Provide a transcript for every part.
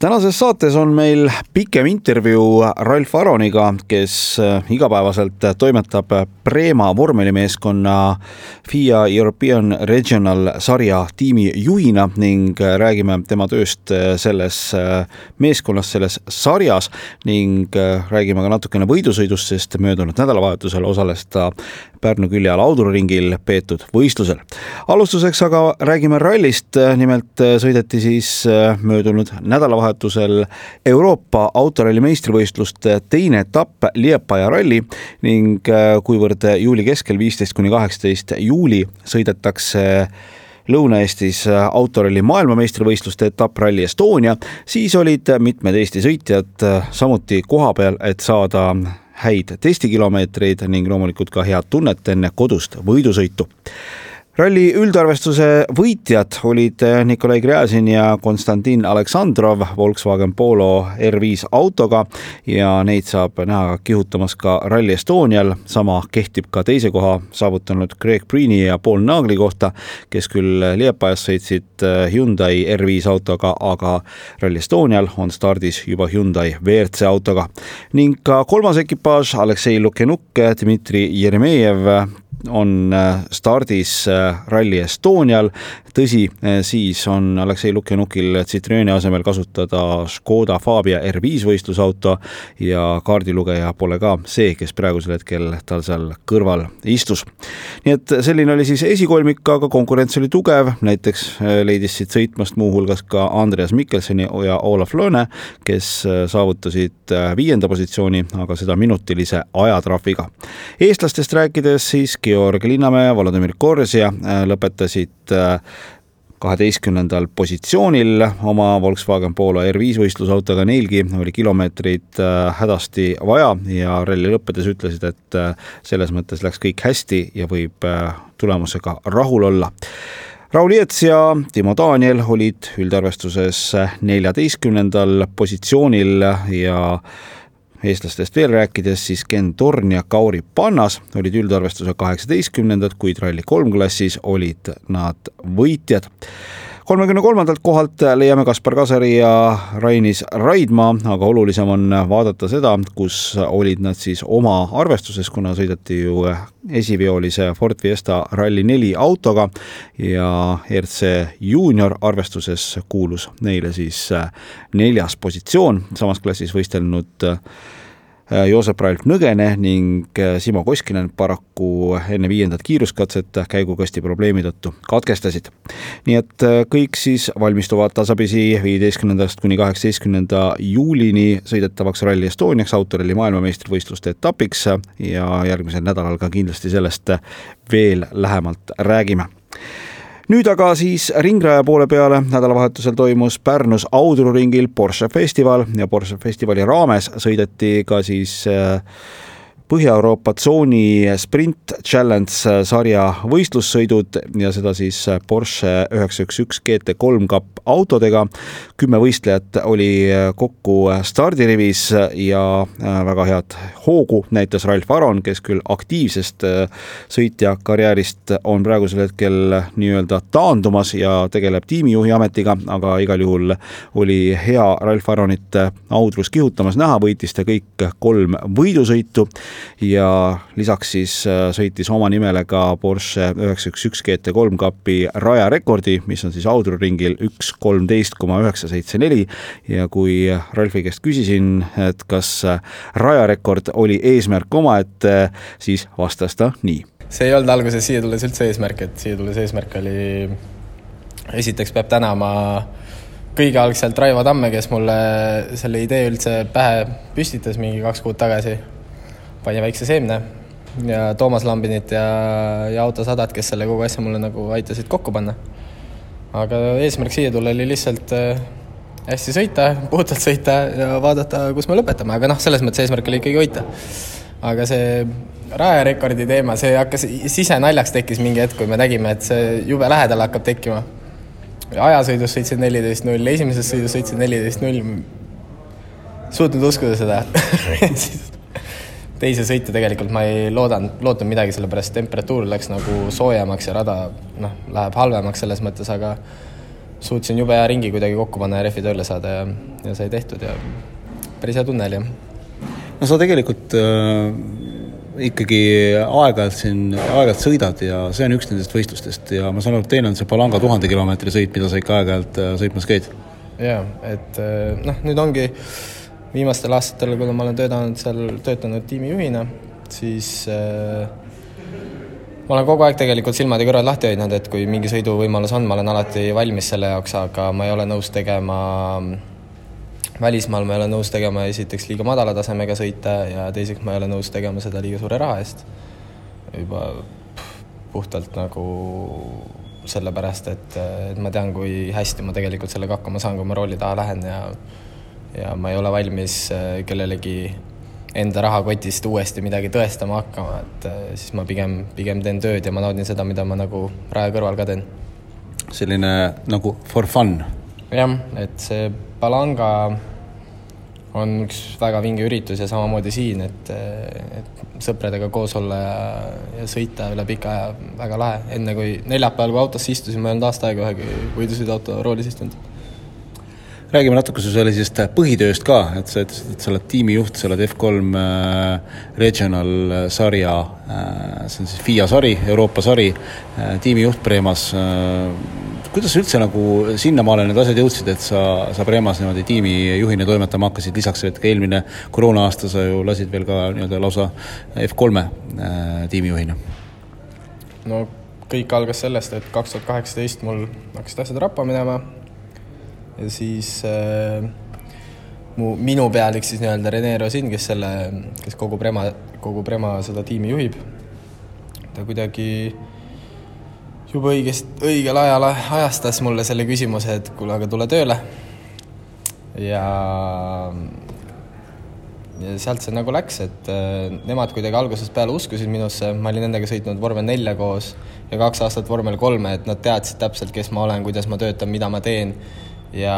Tänases saates on meil pikem intervjuu Ralf Aroniga, kes äh, igapäevaselt toimetab Prema vormelimeeskonna FIA European Regional sarja tiimi juhina ning räägime tema tööst selles äh, meeskonnas, selles sarjas ning äh, räägime ka natukene võidusõidust, sest möödunud nädalavahetusel osales ta Pärnu külje all Audruringil peetud võistlusel. alustuseks aga räägime rallist, nimelt sõideti siis möödunud nädalavahetusel nädalavahetusel Euroopa autoralli meistrivõistluste teine etapp Liepaja ralli ning äh, kuivõrd juuli keskel, viisteist kuni kaheksateist juuli sõidetakse Lõuna-Eestis autoralli maailmameistrivõistluste etapp Rally Estonia, siis olid mitmed Eesti sõitjad samuti kohapeal, et saada häid testikilomeetreid ning loomulikult ka head tunnet enne kodust võidusõitu ralli üldarvestuse võitjad olid eh, Nikolai Gräzin ja Konstantin Aleksandrov Volkswagen Polo R5 autoga ja neid saab näha kihutamas ka Rally Estonial. sama kehtib ka teise koha saavutanud Greg Preeni ja Paul Naagli kohta, kes küll Liepajas sõitsid eh, Hyundai R5 autoga, aga Rally Estonial on stardis juba Hyundai WRC autoga. ning ka kolmas ekipaaž, Aleksei Lukenuk, Dmitri Jeremejev on äh, stardis äh, Rally Estonial. tõsi, äh, siis on Aleksei Lukjanukil Citroeni asemel kasutada Škoda Fabia R5 võistlusauto ja kaardilugeja pole ka see, kes praegusel hetkel tal seal kõrval istus. nii et selline oli siis esikolmik, aga konkurents oli tugev, näiteks leidis siit sõitmast muuhulgas ka Andreas Mikkelsoni ja Olav Lööne, kes saavutasid viienda positsiooni, aga seda minutilise ajatrahviga. eestlastest rääkides siis Georg Linnamäe ja Volodõmõr Korsja äh, lõpetasid äh, kaheteistkümnendal positsioonil oma Volkswagen Polo R5 võistlusautoga, neilgi oli kilomeetreid äh, hädasti vaja ja ralli lõppedes ütlesid, et selles mõttes läks kõik hästi ja võib tulemusega rahul olla. Raul Jeets ja Timo Daniel olid üldarvestuses neljateistkümnendal positsioonil ja eestlastest veel rääkides, siis Ken Torn ja Kauri Pannas olid üldarvestuse kaheksateistkümnendad, kuid Rally3 klassis olid nad võitjad kolmekümne kolmandalt kohalt leiame Kaspar Kasari ja Rainis Raidma, aga olulisem on vaadata seda, kus olid nad siis oma arvestuses, kuna sõideti ju esiveolise Ford Fiesta Rally4 autoga ja RC juunior arvestuses kuulus neile siis neljas positsioon, samas klassis võistelnud Joosep Ralf Nõgene ning äh, Simo Koskinen paraku enne viiendat kiiruskatset käigukasti probleemi tõttu katkestasid. nii et äh, kõik siis valmistuvad tasapisi viieteistkümnendast kuni kaheksateistkümnenda juulini sõidetavaks Rally Estoniaks autoralli maailmameistrivõistluste etapiks ja järgmisel nädalal ka kindlasti sellest veel lähemalt räägime nüüd aga siis ringraja poole peale, nädalavahetusel toimus Pärnus Audruringil Porsche festival ja Porsche festivali raames sõideti ka siis äh, Põhja-Euroopa tsooni Sprint Challenge sarja võistlussõidud ja seda siis Porsche üheksa üks üks GT3 Cup autodega. kümme võistlejat oli kokku stardirivis ja väga head hoogu näitas Ralf Aron, kes küll aktiivsest sõitja karjäärist on praegusel hetkel nii-öelda taandumas ja tegeleb tiimijuhi ametiga, aga igal juhul oli hea Ralf Aronit Audrus kihutamas näha, võitis ta kõik kolm võidusõitu ja lisaks siis äh, sõitis oma nimele ka Porsche üheksa üks üks GT3 kapi rajarekordi, mis on siis audruringil üks kolmteist koma üheksa seitse neli ja kui Ralfi käest küsisin, et kas äh, rajarekord oli eesmärk omaette, siis vastas ta nii. see ei olnud alguses siia tulles üldse eesmärk, et siia tulles eesmärk oli, esiteks peab tänama kõigealgselt Raivo Tamme, kes mulle selle idee üldse pähe püstitas mingi kaks kuud tagasi pani väikse seemne ja Toomas Lambinit ja, ja Autosadat, kes selle kogu asja mulle nagu aitasid kokku panna. aga eesmärk siia tulla oli lihtsalt äh, hästi sõita, puhtalt sõita ja vaadata, kus me lõpetame, aga noh, selles mõttes eesmärk oli ikkagi võita. aga see rajarekordi teema, see hakkas, sisenaljaks tekkis mingi hetk, kui me nägime, et see jube lähedal hakkab tekkima. ajasõidus sõitsin neliteist null, esimeses sõidus sõitsin neliteist null. suutnud uskuda seda teise sõitu tegelikult ma ei loodanud, lootnud midagi, sellepärast temperatuur läks nagu soojemaks ja rada noh, läheb halvemaks selles mõttes, aga suutsin jube hea ringi kuidagi kokku panna ja rehvi tööle saada ja, ja sai tehtud ja päris hea tunne oli, jah. no sa tegelikult äh, ikkagi aeg-ajalt siin, aeg-ajalt sõidad ja see on üks nendest võistlustest ja ma saan aru, et teil on see Palanga tuhande kilomeetri sõit, mida sa ikka aeg-ajalt äh, sõitmas käid? jaa, et äh, noh, nüüd ongi viimastel aastatel, kuna ma olen töötanud seal, töötanud tiimijuhina, siis äh, ma olen kogu aeg tegelikult silmad ja kõrvad lahti hoidnud, et kui mingi sõiduvõimalus on, ma olen alati valmis selle jaoks, aga ma ei ole nõus tegema välismaal ma ei ole nõus tegema esiteks liiga madala tasemega sõite ja teiseks ma ei ole nõus tegema seda liiga suure raha eest. juba puhtalt nagu sellepärast, et, et ma tean, kui hästi ma tegelikult sellega hakkama saan, kui ma rooli taha lähen ja ja ma ei ole valmis kellelegi enda rahakotist uuesti midagi tõestama hakkama, et äh, siis ma pigem, pigem teen tööd ja ma naudin seda, mida ma nagu raja kõrval ka teen. selline nagu for fun? jah, et see Palanga on üks väga vinge üritus ja samamoodi siin, et, et sõpradega koos olla ja, ja sõita üle pika aja, väga lahe. enne kui neljapäeval, kui autosse istusin, ma ei olnud aasta aega ühegi võidusõiduauto roolis istunud räägime natuke su sellisest põhitööst ka, et sa ütlesid, et sa oled tiimijuht, sa oled F3 äh, Regional äh, sarja, äh, see on siis FIA sari, Euroopa sari, tiimijuht Preemas. kuidas üldse nagu sinnamaale need asjad jõudsid, et sa, sa Preemas niimoodi tiimijuhina toimetama hakkasid, lisaks, et ka eelmine koroona-aasta sa ju lasid veel ka nii-öelda lausa F3-e tiimijuhina? no kõik algas sellest, et kaks tuhat kaheksateist mul hakkasid asjad rappa minema ja siis äh, mu, minu pealik siis nii-öelda Rene Rosin, kes selle, kes kogu Prema, kogu Prema seda tiimi juhib. ta kuidagi juba õigest, õigel ajal ajastas mulle selle küsimuse, et kuule, aga tule tööle. ja, ja sealt see nagu läks, et äh, nemad kuidagi algusest peale uskusid minusse, ma olin nendega sõitnud vormel nelja koos ja kaks aastat vormel kolme, et nad teadsid täpselt, kes ma olen, kuidas ma töötan, mida ma teen ja,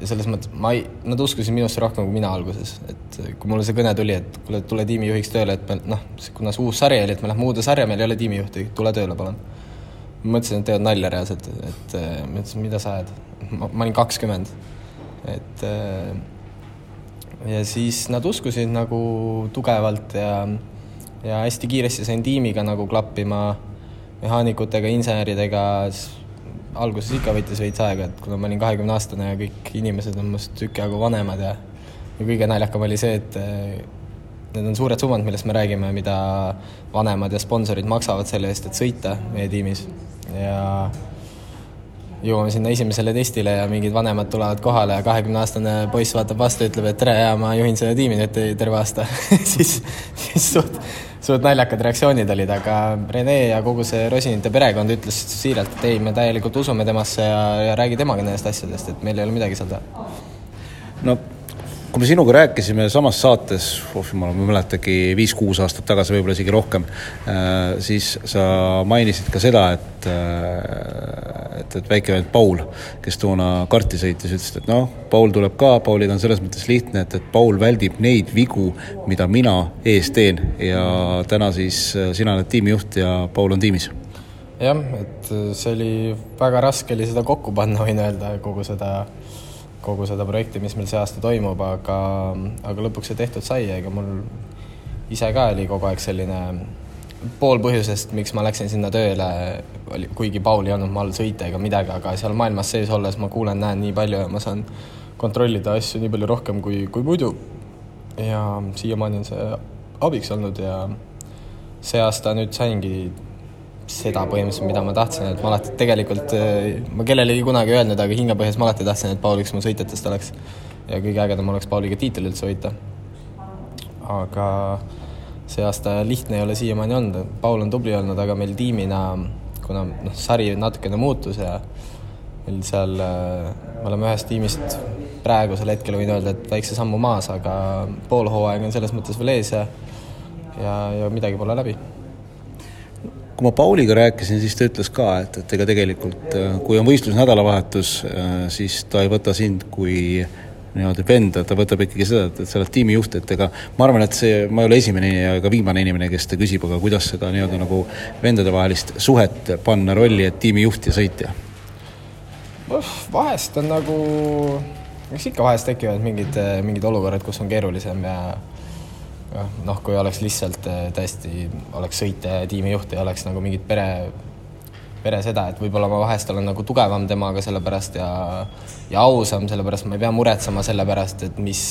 ja selles mõttes ma ei, nad uskusid minusse rohkem kui mina alguses, et kui mulle see kõne tuli, et kuule, tule tiimijuhiks tööle, et me noh, kuna see uus sari oli, et me lähme uude sarja, meil ei ole tiimijuhti, tule tööle, palun. mõtlesin, et teevad nalja reaalselt, et ma ütlesin, mida sa ajad. ma olin kakskümmend, et ja siis nad uskusid nagu tugevalt ja, ja hästi kiiresti sain tiimiga nagu klappima, mehaanikutega, inseneridega alguses ikka võttis veits aega, et kuna ma olin kahekümne aastane ja kõik inimesed on minust tükk jagu vanemad ja ja kõige naljakam oli see, et eh, need on suured summad, millest me räägime, mida vanemad ja sponsorid maksavad selle eest, et sõita meie tiimis. Ja jõuame sinna esimesele testile ja mingid vanemad tulevad kohale ja kahekümne-aastane poiss vaatab vastu, ütleb, et tere, jaa, ma juhin seda tiimi nüüd terve aasta. Siis, siis suht suht naljakad reaktsioonid olid, aga Rene ja kogu see Rosinite perekond ütles siiralt, et ei, me täielikult usume temasse ja, ja räägi temaga nendest asjadest, et meil ei ole midagi seal teha. no kui me sinuga rääkisime samas saates, oh jumal, ma ei mäletagi, viis-kuus aastat tagasi, võib-olla isegi rohkem, äh, siis sa mainisid ka seda, et, äh, et, et väike vend Paul, kes toona karti sõitis, ütles, et noh, Paul tuleb ka, Pauliga on selles mõttes lihtne, et, et Paul väldib neid vigu, mida mina ees teen. Ja täna siis äh, sina oled tiimijuht ja Paul on tiimis. Jah, et see oli väga raske oli seda kokku panna, võin öelda, kogu seda kogu seda projekti, mis meil see aasta toimub, aga, aga lõpuks see tehtud sai, ega mul ise ka oli kogu aeg selline pool põhjusest, miks ma läksin sinna tööle, oli, kuigi Paul ei olnud mu all sõita ega midagi, aga seal maailmas sees olles ma kuulen, näen nii palju ja ma saan kontrollida asju nii palju rohkem kui, kui muidu. ja siiamaani on see abiks olnud ja see aasta nüüd saingi seda põhimõtteliselt, mida ma tahtsin, et ma alati tegelikult, ma kellelegi kunagi öelnud, aga hingepõhjas ma alati tahtsin, et Paul üks mu sõitjatest oleks. ja kõige ägedam oleks Pauliga tiitel üldse võita. aga see aasta lihtne ei ole siiamaani olnud, Paul on tubli olnud, aga meil tiimina, kuna noh, sari natukene muutus ja meil seal, äh, me oleme ühest tiimist praegusel hetkel võin öelda, et väikse sammu maas, aga pool hooaega on selles mõttes veel ees ja ja, ja midagi pole läbi. Kui ma Pauliga rääkisin, siis ta ütles ka, et, et ega tegelikult kui on võistlus nädalavahetus, siis ta ei võta sind kui niimoodi venda, ta võtab ikkagi seda, et, et sa oled tiimijuht, et ega ma arvan, et see, ma ei ole esimene ja ka viimane inimene, kes ta küsib, aga kuidas seda nii-öelda nagu vendadevahelist suhet panna rolli, et tiimijuht ja sõitja? vahest on nagu, eks ikka vahest tekivad mingid, mingid olukorrad, kus on keerulisem ja noh, kui oleks lihtsalt tõesti, oleks sõitja ja tiimijuht, ei oleks nagu mingit pere pere seda, et võib-olla ma vahest olen nagu tugevam temaga sellepärast ja ja ausam, sellepärast ma ei pea muretsema selle pärast, et mis,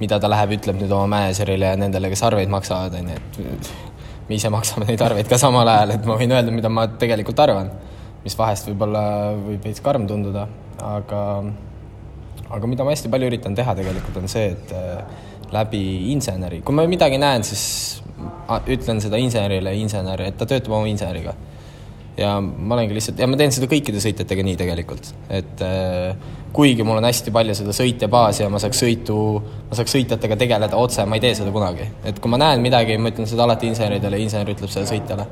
mida ta läheb, ütleb nüüd oma manager'ile ja nendele, kes arveid maksavad, on ju, et me ise maksame neid arveid ka samal ajal, et ma võin öelda, mida ma tegelikult arvan. mis vahest võib-olla võib veits karm tunduda, aga aga mida ma hästi palju üritan teha tegelikult, on see, et läbi inseneri, kui ma midagi näen, siis ütlen seda insenerile, insener, et ta töötab oma inseneriga ja ma olengi lihtsalt, ja ma teen seda kõikide sõitjatega nii tegelikult, et äh, kuigi mul on hästi palju seda sõitjabaasi ja ma saaks sõitu, ma saaks sõitjatega tegeleda otse, ma ei tee seda kunagi. et kui ma näen midagi, ma ütlen seda alati inseneridele, insener ütleb seda sõitjale.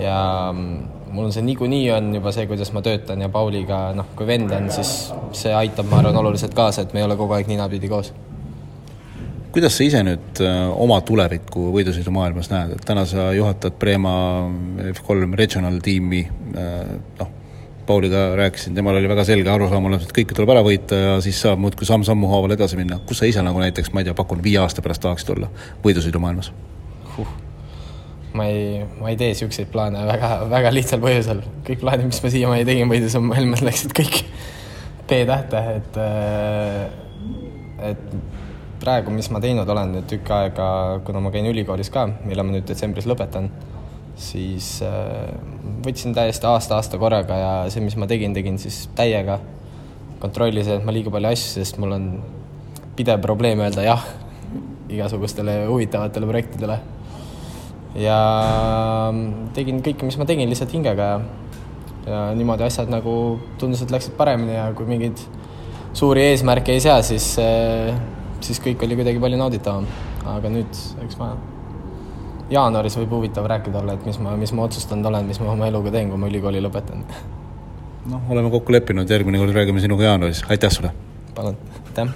ja mm, mul on see niikuinii on juba see, kuidas ma töötan ja Pauliga, noh, kui vend on, siis see aitab, ma arvan, oluliselt kaasa, et me ei ole kogu aeg ninapidi koos kuidas sa ise nüüd äh, oma tulevikku võidusõidumaailmas näed, et täna sa juhatad Prema F3 regional tiimi, äh, noh, Pauliga rääkisin, temal oli väga selge arusaam olemas, et kõike tuleb ära võita ja siis saab muudkui samm-sammu haaval edasi minna. kus sa ise nagu näiteks, ma ei tea, pakun viie aasta pärast tahaksid olla võidusõidumaailmas huh.? ma ei, ma ei tee niisuguseid plaane väga, väga lihtsal põhjusel. kõik plaanid, mis ma siiamaani tegin võidusõidumaailmas, läksid kõik P-tähte, et äh, et praegu, mis ma teinud olen nüüd tükk aega, kuna ma käin ülikoolis ka, mille ma nüüd detsembris lõpetan, siis äh, võtsin täiesti aasta-aasta korraga ja see, mis ma tegin, tegin siis täiega. kontrollisin, et ma liiga palju asju, sest mul on pidev probleem öelda jah igasugustele huvitavatele projektidele. ja tegin kõike, mis ma tegin, lihtsalt hingega ja, ja niimoodi asjad nagu tundus, et läksid paremini ja kui mingeid suuri eesmärke ei sea, siis äh, siis kõik oli kuidagi palju nauditavam. aga nüüd, eks ma jaanuaris võib huvitav rääkida olla, et mis ma, mis ma otsustanud olen, mis ma oma eluga teen, kui ma ülikooli lõpetan. noh, oleme kokku leppinud, järgmine kord räägime sinuga jaanuaris, aitäh sulle! palun, aitäh!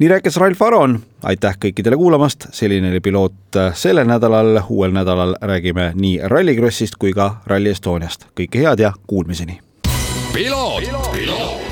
nii rääkis Ralf Aron, aitäh kõikidele kuulamast, selline oli piloot sellel nädalal, uuel nädalal räägime nii Rallycrossist kui ka Rally Estoniast. kõike head ja kuulmiseni! piloot, piloot